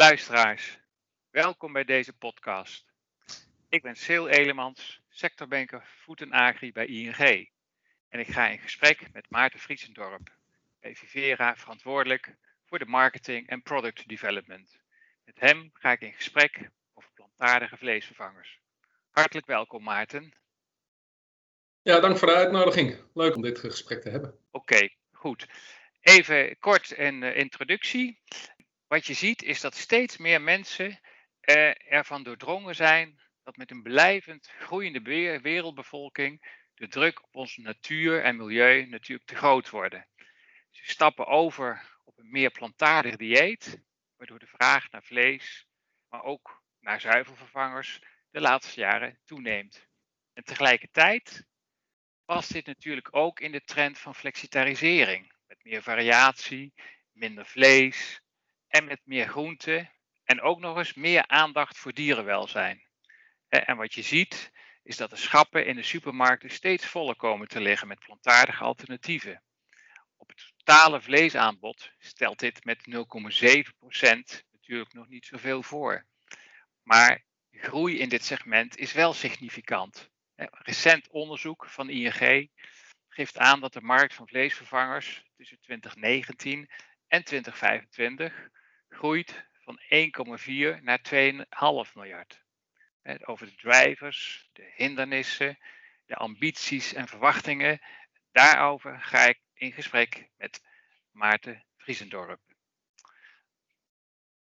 Luisteraars, welkom bij deze podcast. Ik ben Sil Elemans, sectorbanker Food en Agri bij ING. En ik ga in gesprek met Maarten Vriesendorp, bij Vivera verantwoordelijk voor de marketing en product development. Met hem ga ik in gesprek over plantaardige vleesvervangers. Hartelijk welkom Maarten. Ja, dank voor de uitnodiging. Leuk om dit gesprek te hebben. Oké, goed. Even kort een uh, introductie. Wat je ziet is dat steeds meer mensen uh, ervan doordrongen zijn dat met een blijvend groeiende wereldbevolking de druk op onze natuur en milieu natuurlijk te groot worden. Ze stappen over op een meer plantaardig dieet, waardoor de vraag naar vlees, maar ook naar zuivelvervangers de laatste jaren toeneemt. En tegelijkertijd past dit natuurlijk ook in de trend van flexitarisering, met meer variatie, minder vlees en met meer groenten en ook nog eens meer aandacht voor dierenwelzijn. En wat je ziet is dat de schappen in de supermarkten steeds voller komen te liggen met plantaardige alternatieven. Op het totale vleesaanbod stelt dit met 0,7% natuurlijk nog niet zoveel voor. Maar groei in dit segment is wel significant. Recent onderzoek van ING geeft aan dat de markt van vleesvervangers tussen 2019 en 2025 groeit van 1,4 naar 2,5 miljard. Over de drivers, de hindernissen, de ambities en verwachtingen, daarover ga ik in gesprek met Maarten Vriesendorp.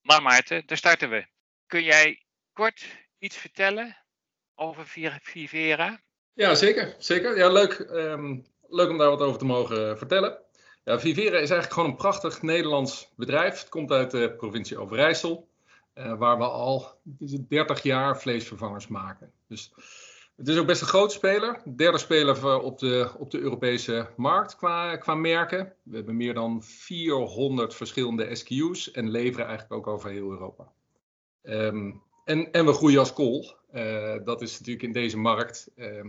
Maar Maarten, daar starten we. Kun jij kort iets vertellen over Vivera? Ja, zeker. zeker. Ja, leuk, um, leuk om daar wat over te mogen vertellen. Ja, is eigenlijk gewoon een prachtig Nederlands bedrijf. Het komt uit de provincie Overijssel, uh, waar we al is het 30 jaar vleesvervangers maken. Dus het is ook best een grote speler. Derde speler op de, op de Europese markt qua, qua merken. We hebben meer dan 400 verschillende SKU's en leveren eigenlijk ook over heel Europa. Um, en, en we groeien als kool. Uh, dat is natuurlijk in deze markt, uh,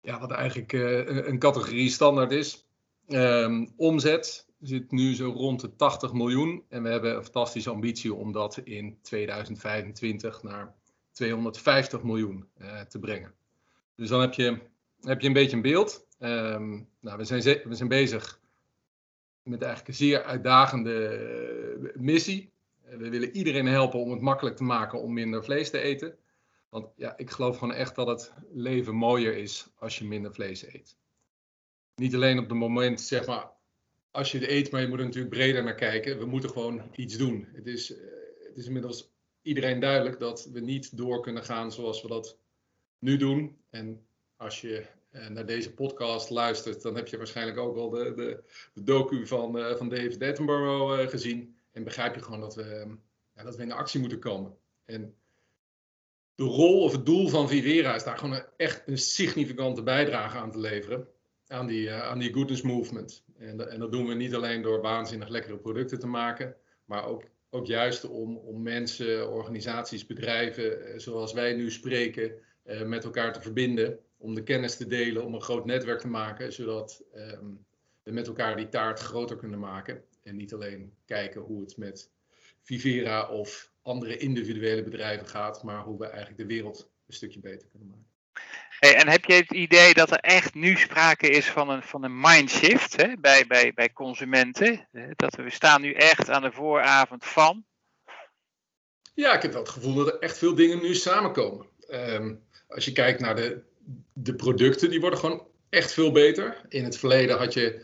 ja, wat eigenlijk uh, een categorie standaard is. Um, omzet zit nu zo rond de 80 miljoen. En we hebben een fantastische ambitie om dat in 2025 naar 250 miljoen te brengen. Dus dan heb je, heb je een beetje een beeld. Um, nou, we, zijn, we zijn bezig met eigenlijk een zeer uitdagende missie. We willen iedereen helpen om het makkelijk te maken om minder vlees te eten. Want ja, ik geloof gewoon echt dat het leven mooier is als je minder vlees eet. Niet alleen op het moment, zeg maar, als je het eet, maar je moet er natuurlijk breder naar kijken. We moeten gewoon iets doen. Het is, eh, het is inmiddels iedereen duidelijk dat we niet door kunnen gaan zoals we dat nu doen. En als je uh, naar deze podcast luistert, dan heb je waarschijnlijk ook al de, de, de docu van, uh, van David Attenborough gezien. En begrijp je gewoon dat we, ja, dat we in actie moeten komen. En de rol of het doel van Vivera is daar gewoon een, echt een significante bijdrage aan te leveren. Aan die, uh, aan die goodness movement. En, en, dat doen we niet alleen door waanzinnig lekkere producten te maken, maar ook, ook juist om, om mensen, organisaties, bedrijven, eh, zoals wij nu spreken, uh, met elkaar te verbinden. Om de kennis te delen, om een groot netwerk te maken, zodat um, we met elkaar die taart groter kunnen maken. En niet alleen kijken hoe het met Vivera of andere individuele bedrijven gaat, maar hoe we eigenlijk de wereld een stukje beter kunnen maken. En heb je het idee dat er echt nu sprake is van een, van een mindshift hè, bij, bij, bij consumenten? Dat we staan nu echt aan de vooravond van? Ja, ik heb wel het gevoel dat er echt veel dingen nu samenkomen. Um, als je kijkt naar de, de producten, die worden gewoon echt veel beter. In het verleden had je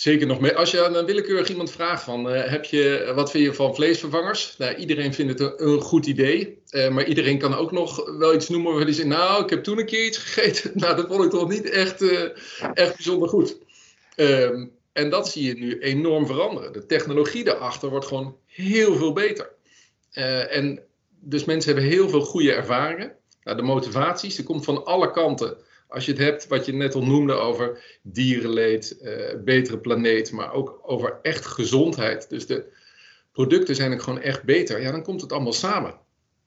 Zeker nog meer. Als je aan willekeurig iemand vraagt van, uh, heb je, wat vind je van vleesvervangers? Nou, iedereen vindt het een, goed idee. Uh, maar iedereen kan ook nog wel iets noemen waar hij zegt, nou, ik heb toen een keer iets gegeten. nou, dat vond ik toch niet echt, echt bijzonder goed. Um, en dat zie je nu enorm veranderen. De technologie daarachter wordt gewoon heel veel beter. en dus mensen hebben heel veel goede ervaringen. Nou, de motivaties, er komt van alle kanten als je het hebt, wat je net al noemde over dierenleed, uh, betere planeet, maar ook over echt gezondheid. Dus de producten zijn ook gewoon echt beter. Ja, dan komt het allemaal samen.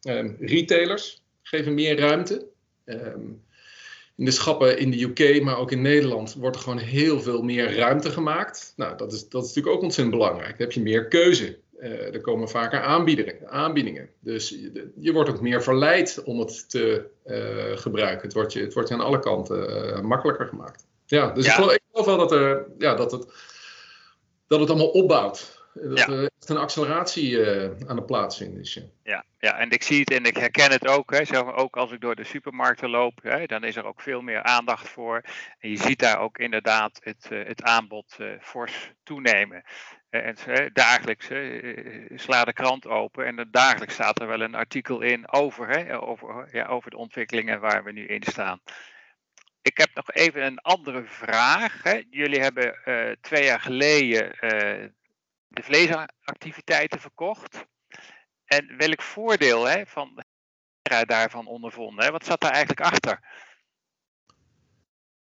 Um, retailers geven meer ruimte. Um, in de schappen in de UK, maar ook in Nederland, wordt er gewoon heel veel meer ruimte gemaakt. Nou, dat is, dat is natuurlijk ook ontzettend belangrijk. Dan heb je meer keuze. Er komen vaker aanbiedingen. aanbiedingen. Dus je, je, wordt ook meer verleid om het te gebruiken. Het wordt je, het wordt je aan alle kanten makkelijker gemaakt. Ja, dus Ik, geloof, ik, geloof, wel dat, er, ja, dat, het, dat het allemaal opbouwt. Dat ja. er echt een acceleratie uh, aan de plaatsvinden is. Ja. ja. Ja, en ik zie het en ik herken het ook. Hè, maar, ook als ik door de supermarkten loop, hè, dan is er ook veel meer aandacht voor. En je ziet daar ook inderdaad het, het aanbod uh, fors toenemen. En dagelijks sla de krant open en dagelijks staat er wel een artikel in over, hè, over, ja, over de ontwikkelingen waar we nu in staan. Ik heb nog even een andere vraag. Hè. Jullie hebben twee jaar geleden de vleesactiviteiten verkocht. En welk voordeel hè, van daarvan ondervonden? Hè? Wat zat daar eigenlijk achter?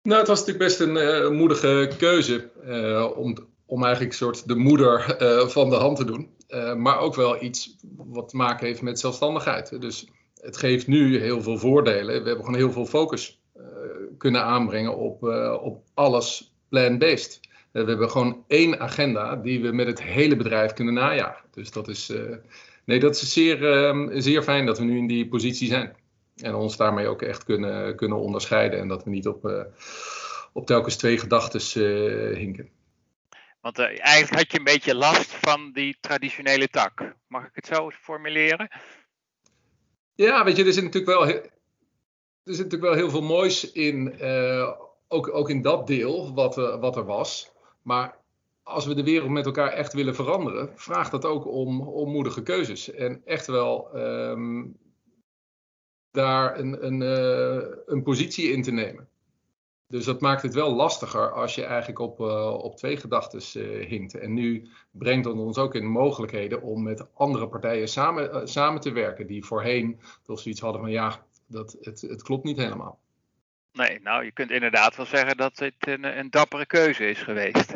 Nou, het was natuurlijk best een moedige keuze om, om eigenlijk soort de moeder uh, van de hand te doen. maar ook wel iets wat te maken heeft met zelfstandigheid. Dus het geeft nu heel veel voordelen. We hebben gewoon heel veel focus kunnen aanbrengen op, op alles plant-based. we hebben gewoon één agenda die we met het hele bedrijf kunnen najagen. Dus dat is nee, dat is zeer, zeer fijn dat we nu in die positie zijn. En ons daarmee ook echt kunnen, kunnen onderscheiden. En dat we niet op, op telkens twee gedachten hinken. Want uh, eigenlijk had je een beetje last van die traditionele tak. Mag ik het zo formuleren? Ja, weet je, er zit natuurlijk wel, er zit natuurlijk wel heel veel moois in. ook, ook in dat deel wat, wat er was. Maar als we de wereld met elkaar echt willen veranderen, vraagt dat ook om, om moedige keuzes. En echt wel ehm, daar een, een, een positie in te nemen. Dus dat maakt het wel lastiger als je eigenlijk op, uh, op twee gedachten uh, hinkt. En nu brengt het ons ook in mogelijkheden om met andere partijen samen, samen te werken. Die voorheen toch zoiets hadden van ja, dat, het, het klopt niet helemaal. Nee, nou je kunt inderdaad wel zeggen dat het een, een dappere keuze is geweest.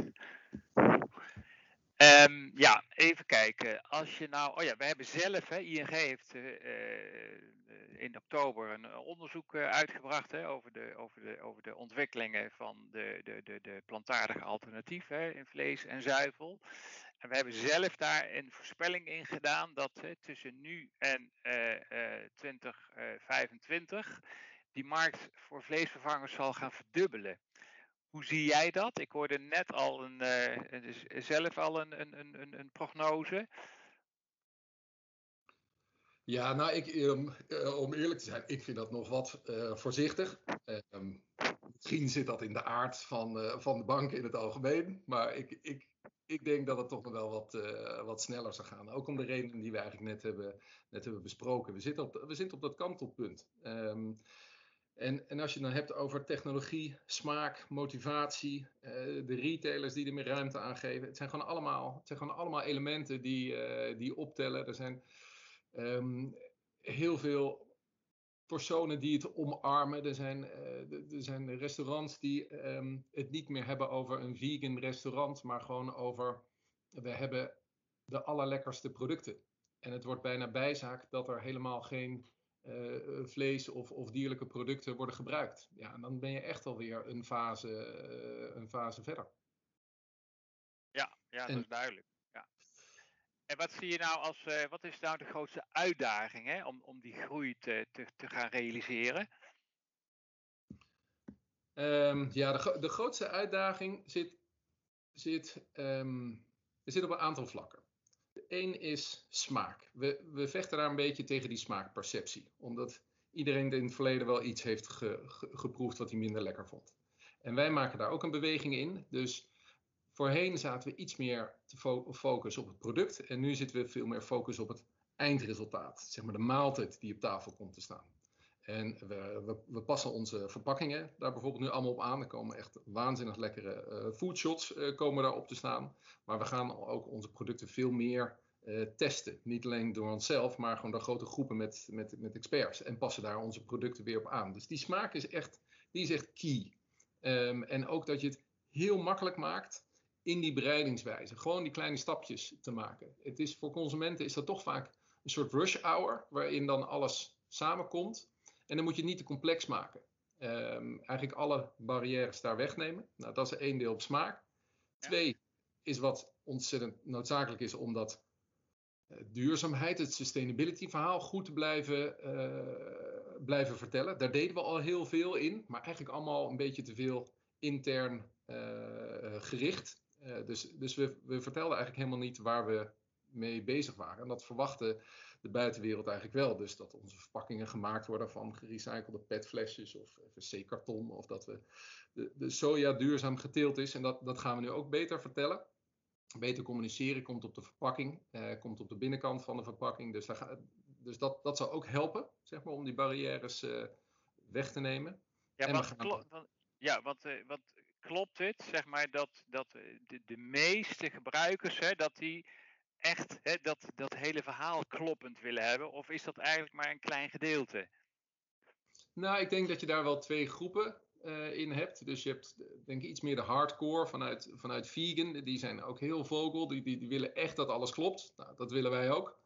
Um, ja, even kijken. Als je nou, oh ja, we hebben zelf, hè, ING heeft in oktober een onderzoek uh, uitgebracht hè, over, de, over, de, over de ontwikkelingen van de, de, de, de plantaardige alternatieven in vlees en zuivel. En we hebben zelf daar een voorspelling in gedaan dat hè, tussen nu en 2025 die markt voor vleesvervangers zal gaan verdubbelen. Hoe zie jij dat? Ik hoorde net al een, uh, zelf al een, een, een, een prognose. Ja, nou, ik, um, uh, om eerlijk te zijn, ik vind dat nog wat uh, voorzichtig. Um, misschien zit dat in de aard van, van de banken in het algemeen. Maar ik, ik, ik denk dat het toch nog wel wat, wat sneller zou gaan. Ook om de redenen die we eigenlijk net hebben, net hebben besproken. We zitten op, we zitten op dat kantelpunt. Um, en, en als je dan hebt over technologie, smaak, motivatie, de retailers die er meer ruimte aan geven. Het zijn gewoon allemaal, het zijn gewoon allemaal elementen die, die optellen. Er zijn um, heel veel personen die het omarmen. Er zijn, uh, er zijn restaurants die um, het niet meer hebben over een vegan restaurant, maar gewoon over we hebben de allerlekkerste producten. En het wordt bijna bijzaak dat er helemaal geen uh, vlees of, of, dierlijke producten worden gebruikt. Ja, en dan ben je echt alweer een fase, uh, een fase verder. Ja, ja dat is duidelijk. Wat zie je nou als, uh, wat is nou de grootste uitdaging hè, om, om die groei te, te, te gaan realiseren? Um, ja, de, de grootste uitdaging zit, zit, um, zit op een aantal vlakken. Eén is smaak. We, we vechten daar een beetje tegen die smaakperceptie. Omdat iedereen in het verleden wel iets heeft geproefd wat hij minder lekker vond. En wij maken daar ook een beweging in. Dus voorheen zaten we iets meer te fo focus op het product. En nu zitten we veel meer focus op het eindresultaat. Zeg maar de maaltijd die op tafel komt te staan. En we, we, passen onze verpakkingen daar bijvoorbeeld nu allemaal op aan. Er komen echt waanzinnig lekkere uh, foodshots uh, komen daarop te staan. Maar we gaan ook onze producten veel meer uh, testen. Niet alleen door onszelf, maar gewoon door grote groepen met, met, met experts. En passen daar onze producten weer op aan. Dus die smaak is echt, die is echt key. Um, en ook dat je het heel makkelijk maakt in die bereidingswijze. Gewoon die kleine stapjes te maken. Het is, voor consumenten is dat toch vaak een soort rush hour, waarin dan alles samenkomt. En dan moet je het niet te complex maken. Um, eigenlijk alle barrières daar wegnemen. Nou, dat is één deel op smaak. Twee is wat ontzettend noodzakelijk is om dat duurzaamheid, het sustainability verhaal goed te blijven, blijven vertellen. Daar deden we al heel veel in, maar eigenlijk allemaal een beetje te veel intern gericht. Dus dus we, we vertelden eigenlijk helemaal niet waar we mee bezig waren. En dat verwachtte de buitenwereld eigenlijk wel. Dus dat onze verpakkingen gemaakt worden van gerecyclede petflesjes of wc-karton. Of dat we de, de soja duurzaam geteeld is. En dat, dat gaan we nu ook beter vertellen. Beter communiceren komt op de verpakking, eh, komt op de binnenkant van de verpakking. Dus, daar dus dat, dat zal ook helpen, zeg maar, om die barrières uh, weg te nemen. Ja, wat, gaan... ja uh, wat klopt het, zeg maar, dat, dat de, de meeste gebruikers, hè, dat die echt hè, dat, dat hele verhaal kloppend willen hebben? Of is dat eigenlijk maar een klein gedeelte? Nou, ik denk dat je daar wel twee groepen uh, in hebt. Dus je hebt denk ik iets meer de hardcore vanuit, vanuit vegan. Die zijn ook heel vocal. Die, die, die willen echt dat alles klopt. Nou, dat willen wij ook.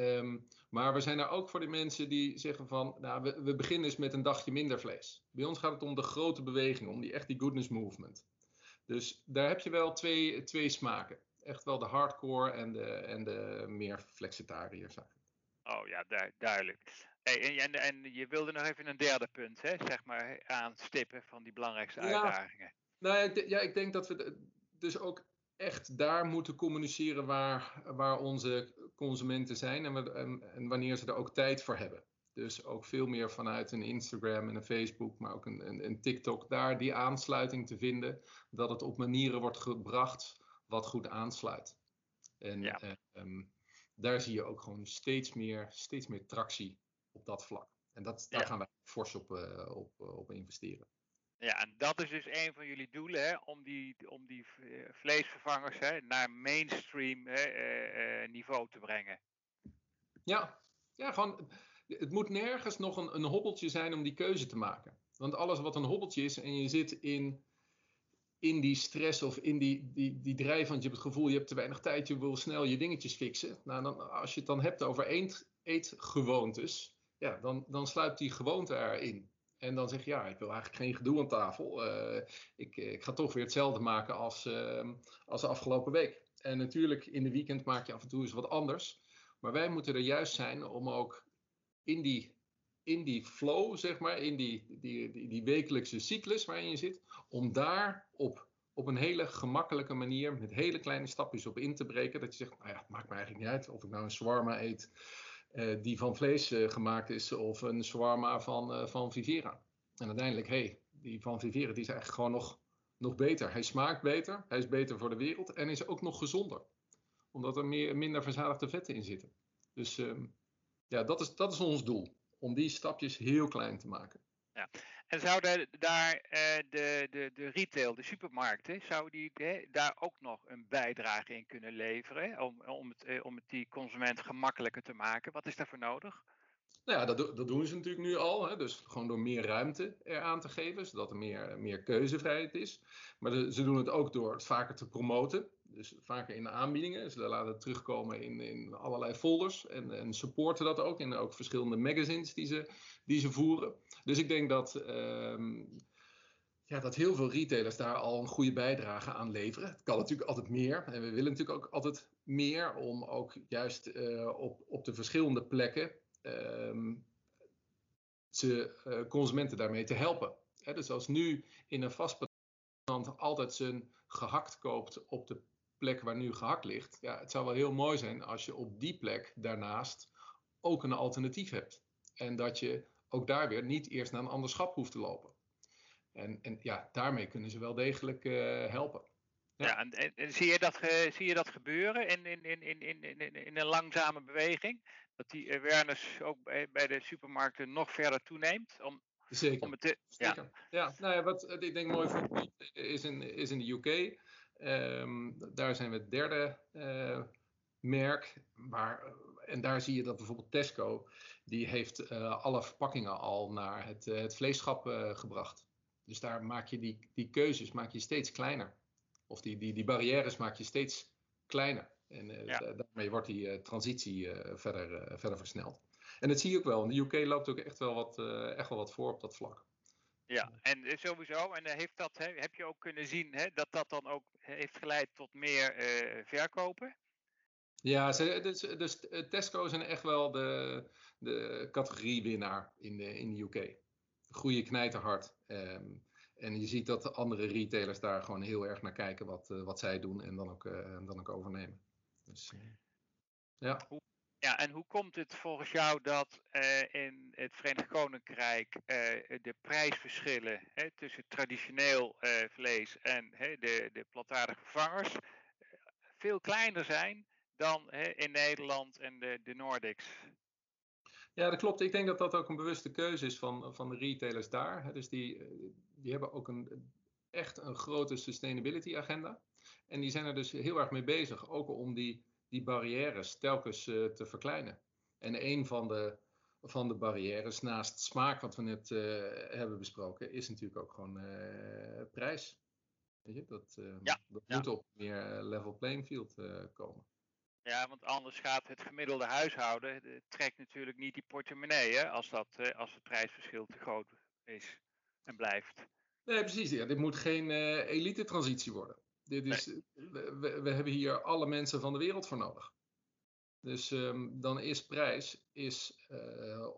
Um, maar we zijn er ook voor de mensen die zeggen van, nou, we, we beginnen eens met een dagje minder vlees. Bij ons gaat het om de grote beweging, om die echt die goodness movement. Dus daar heb je wel twee, twee smaken echt wel de hardcore en de, en de meer flexitariërs Oh ja, duidelijk. Hey, en, en, je wilde nog even een derde punt, hè, zeg maar, aanstippen van die belangrijkste uitdagingen. Nou ja, ik, ja, ik denk dat we dus ook echt daar moeten communiceren waar, waar onze consumenten zijn en, en, en, wanneer ze er ook tijd voor hebben. Dus ook veel meer vanuit een Instagram en een Facebook, maar ook een, een, een TikTok, daar die aansluiting te vinden. Dat het op manieren wordt gebracht wat goed aansluit. En ja. Ehm, daar zie je ook gewoon steeds meer, steeds meer tractie op dat vlak. En dat, daar gaan wij fors op, uh, op, uh, op investeren. Ja, en dat is dus een van jullie doelen, hè, om die, om die eh, vleesvervangers hè, naar mainstream hè, niveau te brengen. Ja, ja gewoon, het moet nergens nog een, een hobbeltje zijn om die keuze te maken. Want alles wat een hobbeltje is en je zit in in die stress of in die, die, die drijf, want je hebt het gevoel je hebt te weinig tijd, je wil snel je dingetjes fixen. Nou, dan, als je het dan hebt over eet, eetgewoontes, ja, dan, dan sluipt die gewoonte erin. En dan zeg je, ja, ik wil eigenlijk geen gedoe aan tafel. Uh, ik, ik ga toch weer hetzelfde maken als, uh, als de afgelopen week. En natuurlijk, in de weekend maak je af en toe eens wat anders. Maar wij moeten er juist zijn om ook in die in die flow, zeg maar, in die, die, die, wekelijkse cyclus waarin je zit, om daar op, op een hele gemakkelijke manier, met hele kleine stapjes op in te breken, dat je zegt, nou ja, het maakt me eigenlijk niet uit of ik nou een shawarma eet die van vlees uh, gemaakt is, of een shawarma van, uh, van Vivera. En uiteindelijk, hé, hey, die van Vivera die is eigenlijk gewoon nog, nog beter. Hij smaakt beter, hij is beter voor de wereld en is ook nog gezonder. Omdat er meer, minder verzadigde vetten in zitten. Dus um, ja, dat is, dat is ons doel om die stapjes heel klein te maken. Ja. En zouden daar uh, de, de, de retail, de supermarkten, zouden die eh, daar ook nog een bijdrage in kunnen leveren om, om, het, eh, om het die consument gemakkelijker te maken? Wat is daarvoor nodig? Nou ja, dat, dat, doen ze natuurlijk nu al. Hè? Dus gewoon door meer ruimte eraan te geven, zodat er meer, meer keuzevrijheid is. Maar ze doen het ook door het vaker te promoten. Dus vaker in de aanbiedingen. Ze laten het terugkomen in, in allerlei folders. En, en supporten dat ook in ook verschillende magazines die ze, die ze voeren. Dus ik denk dat, um, ja, dat heel veel retailers daar al een goede bijdrage aan leveren. Het kan natuurlijk altijd meer. En we willen natuurlijk ook altijd meer om ook juist uh, op, op de verschillende plekken um, ze, uh, consumenten daarmee te helpen. He, dus als nu in een vastpand altijd zijn gehakt koopt op de plek waar nu gehakt ligt, ja, het zou wel heel mooi zijn als je op die plek daarnaast ook een alternatief hebt. En dat je ook daar weer niet eerst naar een ander schap hoeft te lopen. En, en ja, daarmee kunnen ze wel degelijk uh, helpen. Ja, en, en, zie, je dat, zie je dat gebeuren in, in, in, in, in, in een langzame beweging? Dat die awareness ook bij, bij de supermarkten nog verder toeneemt? Om, Zeker. Om het te, Zeker. Ja. ja, nou ja, wat ik denk mooi voorbeeld is in, is in de UK. Um, ehm, daar zijn we het derde uh, merk. Waar, en daar zie je dat bijvoorbeeld Tesco, die heeft uh, alle verpakkingen al naar het, uh, het vleeschap gebracht. Dus daar maak je die, die keuzes maak je steeds kleiner of die, die, die barrières maak je steeds kleiner. En daarmee wordt die transitie verder, verder versneld. En dat zie je ook wel. In de UK loopt ook echt wel wat, echt wel wat voor op dat vlak. Ja, en sowieso. En heeft dat, heb je ook kunnen zien hè, dat dat dan ook heeft geleid tot meer verkopen? Ja, ze, dus, dus Tesco zijn echt wel de, de categoriewinnaar in de, in de UK. Groeien knijterhard. Um, en je ziet dat de andere retailers daar gewoon heel erg naar kijken wat, uh, wat zij doen en dan ook, uh, dan ook overnemen. Dus, ja. Ja, en hoe komt het volgens jou dat in het Verenigd Koninkrijk de prijsverschillen hè, tussen traditioneel vlees en de, de plantaardige vervangers veel kleiner zijn dan in Nederland en de, de Nordics? Ja, dat klopt. Ik denk dat dat ook een bewuste keuze is van, van de retailers daar. Dus die, die hebben ook een, echt een grote sustainability agenda. En die zijn er dus heel erg mee bezig, ook om die, die barrières telkens uh, te verkleinen. En een van de, van de barrières, naast smaak, wat we net uh, hebben besproken, is natuurlijk ook gewoon uh, prijs. Weet je, dat, ja, dat ja. moet op meer level playing field komen. Ja, want anders gaat het gemiddelde huishouden, trekt natuurlijk niet die portemonnee hè, als, dat, eh, als het prijsverschil te groot is en blijft. Nee, precies. Ja. Dit moet geen uh, elite transitie worden. Dit is, nee. we, we, hebben hier alle mensen van de wereld voor nodig. Dus um, dan is prijs is, uh,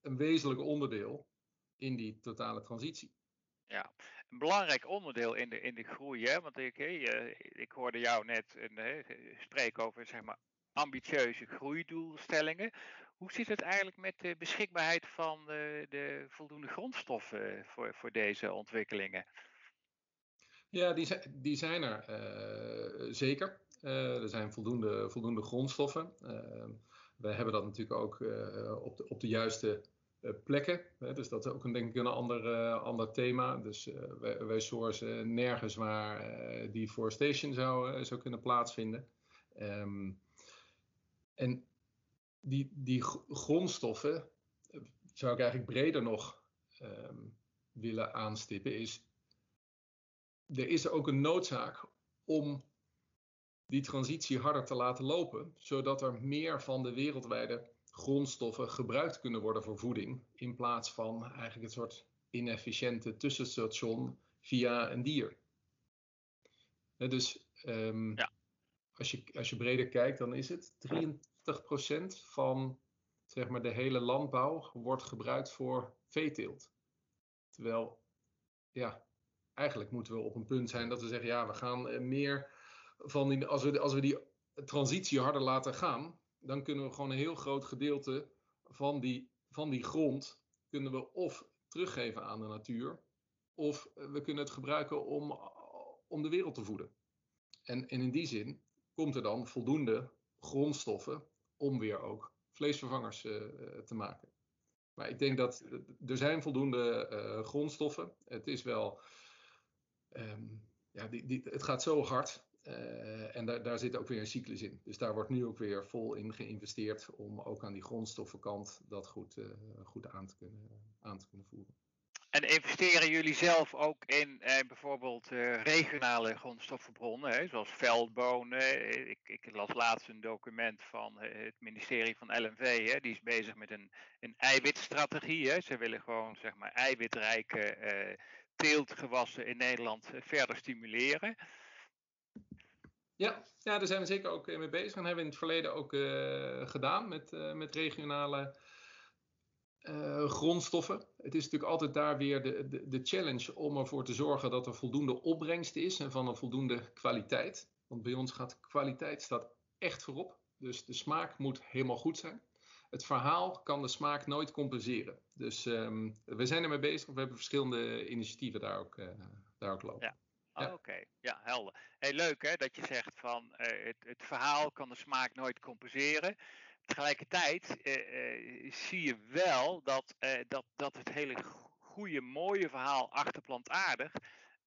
een wezenlijk onderdeel in die totale transitie. Ja, een belangrijk onderdeel in de, in de groei, hè? want ik, ik hoorde jou net een, spreken over zeg maar, ambitieuze groeidoelstellingen. Hoe zit het eigenlijk met de beschikbaarheid van de, de voldoende grondstoffen voor, voor deze ontwikkelingen? Ja, die, die zijn er uh, zeker. Uh, er zijn voldoende, voldoende grondstoffen. Uh, we hebben dat natuurlijk ook op, de, op de juiste eh, plekken. dus dat is ook een, denk ik een ander, ander thema. Dus wij, wij sourcen nergens waar deforestation zou, zou kunnen plaatsvinden. Um, en die, die grondstoffen zou ik eigenlijk breder nog um, willen aanstippen. Is, er is ook een noodzaak om die transitie harder te laten lopen, zodat er meer van de wereldwijde grondstoffen gebruikt kunnen worden voor voeding, in plaats van eigenlijk een soort inefficiënte tussenstation via een dier. dus um, ja. als, je, als je breder kijkt, dan is het 83% van zeg maar, de hele landbouw wordt gebruikt voor veeteelt. Terwijl, ja, eigenlijk moeten we op een punt zijn dat we zeggen, ja, we gaan eh, meer van die, als we, als we die transitie harder laten gaan, dan kunnen we gewoon een heel groot gedeelte van die, van die grond kunnen we of teruggeven aan de natuur, of we kunnen het gebruiken om, om de wereld te voeden. En, en in die zin komt er dan voldoende grondstoffen om weer ook vleesvervangers te maken. Maar ik denk dat er zijn voldoende uh, grondstoffen. Het is wel, um, ja, het gaat zo hard uh, en daar, daar zit ook weer een cyclus in. Dus daar wordt nu ook weer vol in geïnvesteerd om ook aan die grondstoffenkant dat goed, uh, goed aan, te kunnen, aan te kunnen voeren. En investeren jullie zelf ook in eh, bijvoorbeeld uh, regionale grondstoffenbronnen, hè, zoals veldbonen? Ik, ik, las laatst een document van het ministerie van LNV, hè, die is bezig met een, een eiwitstrategie. Hè. Ze willen gewoon zeg maar eiwitrijke uh, teeltgewassen in Nederland verder stimuleren. Ja, daar zijn we zeker ook mee bezig. En hebben we in het verleden ook uh, gedaan met, met regionale grondstoffen. Het is natuurlijk altijd daar weer de, de, de, challenge om ervoor te zorgen dat er voldoende opbrengst is en van een voldoende kwaliteit. Want bij ons gaat kwaliteit staat echt voorop. Dus de smaak moet helemaal goed zijn. Het verhaal kan de smaak nooit compenseren. Dus um, we zijn ermee bezig. We hebben verschillende initiatieven daar ook, daar ook lopen. Ja. Ja. Oké, ja, helder. Heel leuk hè, dat je zegt van uh, het, het, verhaal kan de smaak nooit compenseren. Tegelijkertijd uh, uh, zie je wel dat, dat, dat het hele goede, mooie verhaal achter plantaardig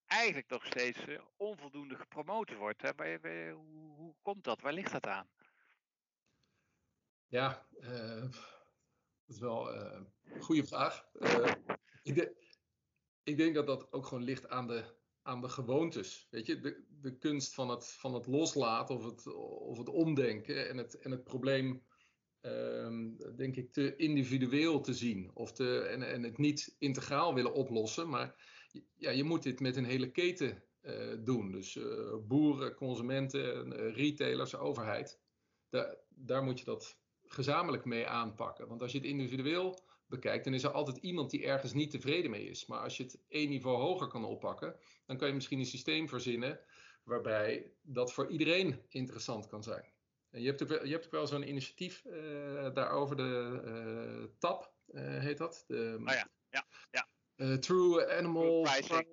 eigenlijk nog steeds onvoldoende gepromoot wordt. Hè? Waar, hoe, hoe, komt dat? Waar ligt dat aan? Ja, dat is wel een goede vraag. ik, de, ik denk dat dat ook gewoon ligt aan de aan de gewoontes. Weet je, de, de kunst van het, van het loslaten of het, of het omdenken en het, en het probleem, um, denk ik, te individueel te zien. Of te, en, en het niet integraal willen oplossen. Maar ja, je moet dit met een hele keten doen. Dus boeren, consumenten, retailers, overheid. daar moet je dat gezamenlijk mee aanpakken. Want als je het individueel bekijkt, dan is er altijd iemand die ergens niet tevreden mee is. Maar als je het één niveau hoger kan oppakken, dan kan je misschien een systeem verzinnen waarbij dat voor iedereen interessant kan zijn. En je hebt ook wel, je hebt ook wel zo'n initiatief uh, daarover, de uh, TAP uh, heet dat. De, oh ja, ja, ja. True Animal pricing,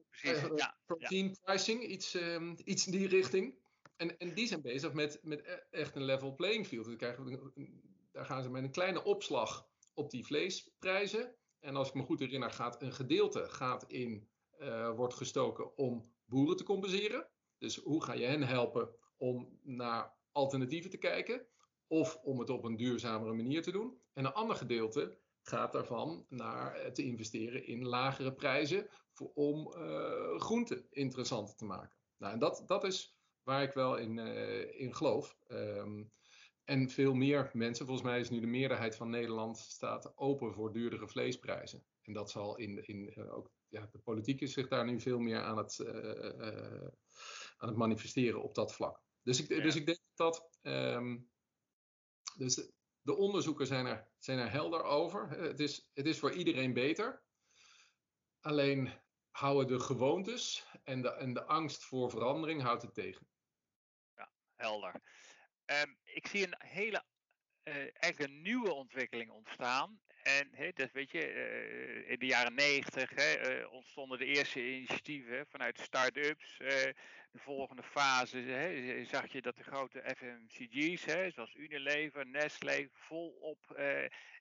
ja, Protein ja. Pricing, iets, um, iets in die richting. En, en die zijn bezig met, met e-, echt een level playing field. Dan krijgen we, daar gaan ze met een kleine opslag op die vleesprijzen. En als ik me goed herinner, gaat een gedeelte gaat in, uh, wordt gestoken om boeren te compenseren. Dus hoe ga je hen helpen om naar alternatieven te kijken? Of om het op een duurzamere manier te doen. En een ander gedeelte gaat daarvan naar te investeren in lagere prijzen voor, om uh, groenten interessanter te maken. Nou, en dat, dat is waar ik wel in, in geloof. Um, en veel meer mensen, volgens mij is nu de meerderheid van Nederland staat open voor duurdere vleesprijzen. En dat zal in, in uh, ook, ja, de politiek is zich daar nu veel meer aan het, uh, uh, aan het manifesteren op dat vlak. Dus ik, ja. dus ik denk dat, um, dus de, de, onderzoeken zijn er, zijn er helder over. Het is, het is voor iedereen beter. Alleen houden de gewoontes en de, en de angst voor verandering houdt het tegen. Ja, helder. Um, ik zie een hele, eigenlijk een nieuwe ontwikkeling ontstaan. En dat weet je, uh, in de jaren negentig uh, ontstonden de eerste initiatieven vanuit start-ups. de volgende fase zag je dat de grote FMCG's, zoals Unilever, Nestlé, volop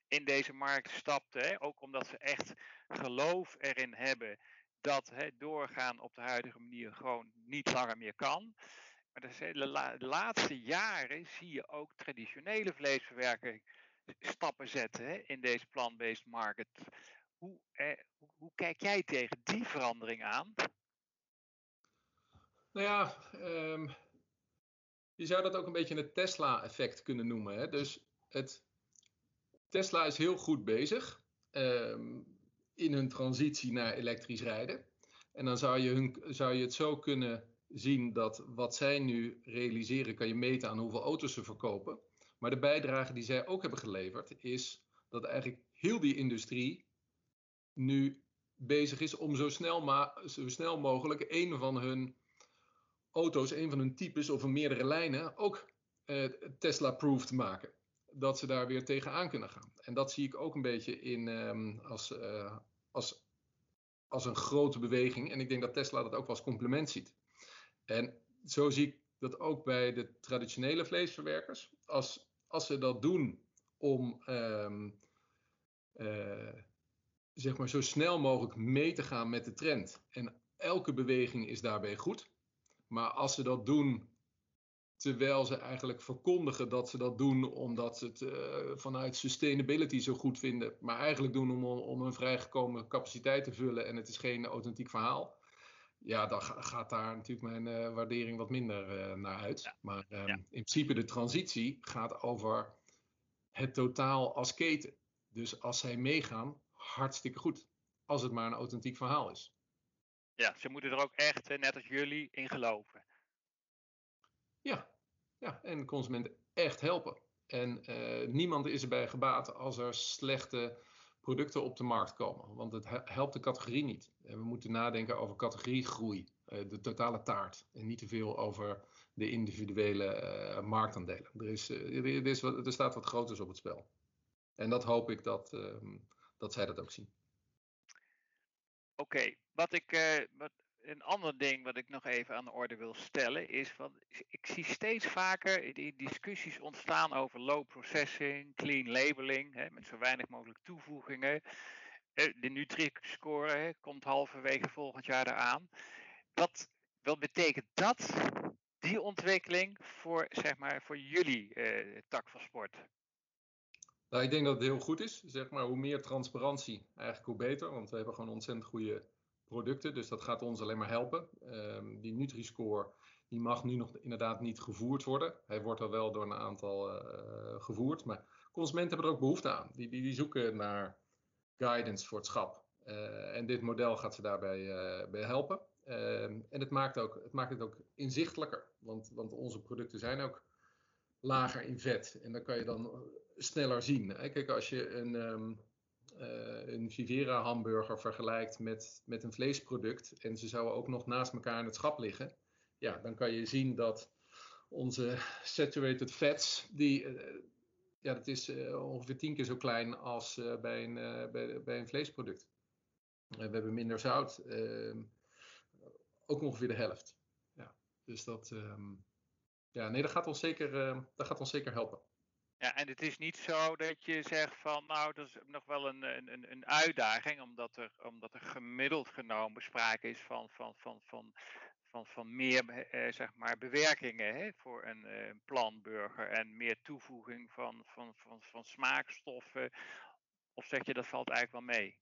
in deze markt stapten. Ook omdat ze echt geloof erin hebben dat doorgaan op de huidige manier gewoon niet langer meer kan. Maar de, la de laatste jaren zie je ook traditionele vleesverwerking stappen zetten hè, in deze plant-based market. Hoe, eh, hoe, kijk jij tegen die verandering aan? Nou ja, um, je zou dat ook een beetje het Tesla-effect kunnen noemen. Hè? Dus het, Tesla is heel goed bezig um, in hun transitie naar elektrisch rijden. En dan zou je, hun, zou je het zo kunnen zien dat wat zij nu realiseren, kan je meten aan hoeveel auto's ze verkopen. Maar de bijdrage die zij ook hebben geleverd, is dat eigenlijk heel die industrie nu bezig is om zo snel, ma zo snel mogelijk een van hun auto's, een van hun types of een meerdere lijnen ook eh, Tesla-proof te maken. Dat ze daar weer tegenaan kunnen gaan. En dat zie ik ook een beetje in, um, als, uh, als, als een grote beweging. En ik denk dat Tesla dat ook wel als compliment ziet. En zo zie ik dat ook bij de traditionele vleesverwerkers. Als, als ze dat doen om um, uh, zeg maar zo snel mogelijk mee te gaan met de trend. En elke beweging is daarbij goed. Maar als ze dat doen terwijl ze eigenlijk verkondigen dat ze dat doen omdat ze het uh, vanuit sustainability zo goed vinden, maar eigenlijk doen om, om een vrijgekomen capaciteit te vullen en het is geen authentiek verhaal ja, dan gaat daar natuurlijk mijn uh, waardering wat minder uh, naar uit. Ja. Maar um, ja. in principe de transitie gaat over het totaal als keten. Dus als zij meegaan, hartstikke goed. Als het maar een authentiek verhaal is. Ja, ze moeten er ook echt, net als jullie, in geloven. Ja, ja en consumenten echt helpen. En uh, niemand is erbij gebaat als er slechte producten op de markt komen. Want het helpt de categorie niet. En we moeten nadenken over categoriegroei, uh, de totale taart. En niet te veel over de individuele uh, marktaandelen. Er, is, uh, er, is er staat wat groters op het spel. En dat hoop ik dat, ehm, dat zij dat ook zien. Oké, wat ik. Wat, een ander ding wat ik nog even aan de orde wil stellen is van ik zie steeds vaker die discussies ontstaan over low processing, clean labeling, hè, met zo weinig mogelijk toevoegingen. De Nutri-score komt halverwege volgend jaar eraan. Wat, wat betekent dat, die ontwikkeling, voor, zeg maar, voor jullie eh, tak van sport? Nou, ik denk dat het heel goed is. Zeg maar, hoe meer transparantie, eigenlijk hoe beter. Want we hebben gewoon ontzettend goede producten. Dus dat gaat ons alleen maar helpen. Um, die Nutri-score die mag nu nog inderdaad niet gevoerd worden. Hij wordt al wel door een aantal uh, gevoerd. Maar consumenten hebben er ook behoefte aan. Die, die, die zoeken naar guidance voor het schap. Uh, en dit model gaat ze daarbij uh, bij helpen. en het maakt, ook, het maakt het ook inzichtelijker. Want, want onze producten zijn ook lager in vet. En dan kan je dan sneller zien. Kijk, als je een, um, een Vivera hamburger vergelijkt met, met een vleesproduct en ze zouden ook nog naast elkaar in het schap liggen, ja, dan kan je zien dat onze saturated fats, die, uh, ja, dat is uh, ongeveer tien keer zo klein als bij, een, bij, bij, een vleesproduct. we hebben minder zout, ehm, ook ongeveer de helft. Ja, dus dat, um, ja, nee, dat gaat ons zeker, dat gaat ons zeker helpen. Ja, en het is niet zo dat je zegt van nou, dat is nog wel een, een, een uitdaging, omdat er, omdat er gemiddeld genomen sprake is van, van, van, van, van, van meer eh, zeg maar bewerkingen hè, voor een eh, planburger en meer toevoeging van, van, van, van smaakstoffen? Of zeg je dat valt eigenlijk wel mee?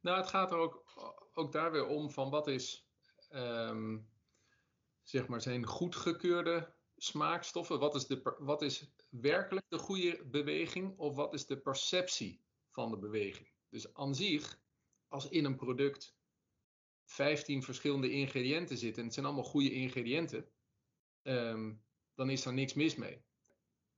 Nou, het gaat er ook, ook daar weer om van wat is, um, zeg maar, zijn goedgekeurde smaakstoffen? Wat is, de, wat is werkelijk de goede beweging of wat is de perceptie van de beweging? Dus aan zich, als in een product 15 verschillende ingrediënten zitten en het zijn allemaal goede ingrediënten, um, dan is daar niks mis mee.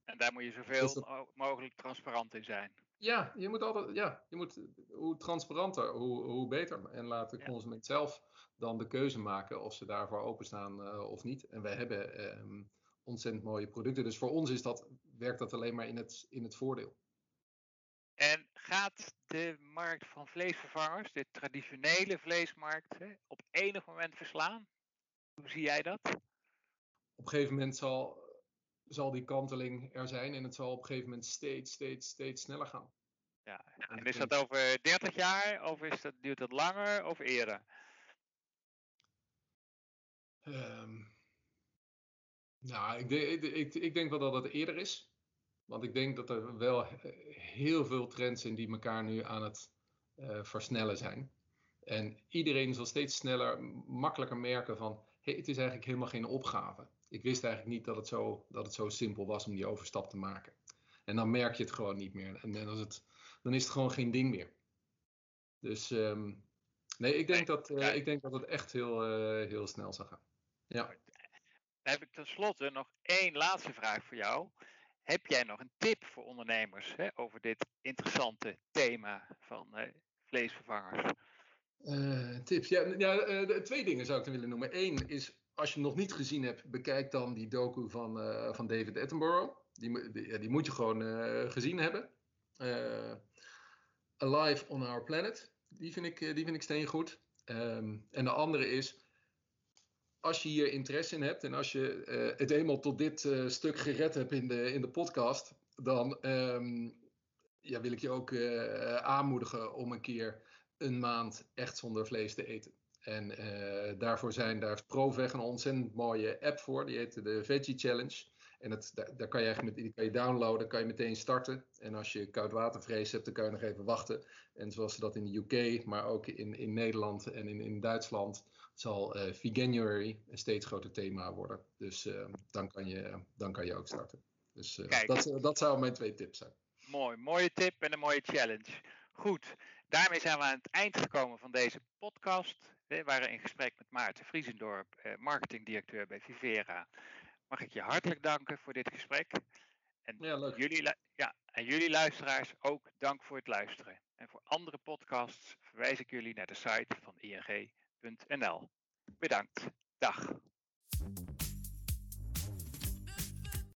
En daar moet je zoveel dus mogelijk transparant in zijn. Ja, je moet altijd, ja, je moet, hoe transparanter, hoe, hoe beter. En laat de consument zelf dan de keuze maken of ze daarvoor openstaan uh, of niet. En wij hebben um, ontzettend mooie producten. Dus voor ons is dat, werkt dat alleen maar in het, in het voordeel. En gaat de markt van vleesvervangers, de traditionele vleesmarkt, op enig moment verslaan? Hoe zie jij dat? Op een gegeven moment zal, zal die kanteling er zijn en het zal op een gegeven moment steeds, steeds, steeds sneller gaan. Ja, en is dat over 30 jaar of is dat, duurt dat langer of eerder? Um, nou, ik, ik, ik, ik, denk wel dat het eerder is. Want ik denk dat er wel heel veel trends zijn die elkaar nu aan het uh, versnellen zijn. En iedereen zal steeds sneller, makkelijker merken van, hey, het is eigenlijk helemaal geen opgave. Ik wist eigenlijk niet dat het, zo, dat het zo simpel was om die overstap te maken. En dan merk je het gewoon niet meer. En dan is het, dan is het gewoon geen ding meer. Dus um, nee, ik denk, dat, uh, ik denk dat het echt heel, uh, heel snel zal gaan. Ja. Dan heb ik tenslotte nog één laatste vraag voor jou. Heb jij nog een tip voor ondernemers hè, over dit interessante thema van uh, vleesvervangers? Uh, tips. Ja, ja uh, twee dingen zou ik dan willen noemen. Eén is, als je nog niet gezien hebt, bekijk dan die docu van, van David Attenborough. Die, die, die moet je gewoon gezien hebben. Alive on Our Planet. Die vind ik, die vind ik steengoed. Um, en de andere is, als je hier interesse in hebt en als je uh, het eenmaal tot dit uh, stuk gered hebt in de, in de podcast, dan um, ja, wil ik je ook uh, aanmoedigen om een keer een maand echt zonder vlees te eten. En daarvoor zijn daar ProVeg een ontzettend mooie app voor. Die heet de Veggie Challenge. En het, daar, daar, kan je eigenlijk met, die kan je downloaden, kan je meteen starten. En als je koudwatervrees hebt, dan kan je nog even wachten. En zoals ze dat in de UK, maar ook in, in Nederland en in, in Duitsland, zal uh, Veganuary een steeds groter thema worden. Dus uh, dan, kan je, dan kan je ook starten. Dus uh, dat, dat zouden mijn twee tips zijn. Mooi, mooie tip en een mooie challenge. Goed, daarmee zijn we aan het eind gekomen van deze podcast. We waren in gesprek met Maarten Vriesendorp, marketingdirecteur bij Vivera mag ik je hartelijk danken voor dit gesprek. En, ja, leuk. Jullie, ja, en jullie luisteraars ook dank voor het luisteren. En voor andere podcasts verwijs ik jullie naar de site van ing.nl. Bedankt. Dag.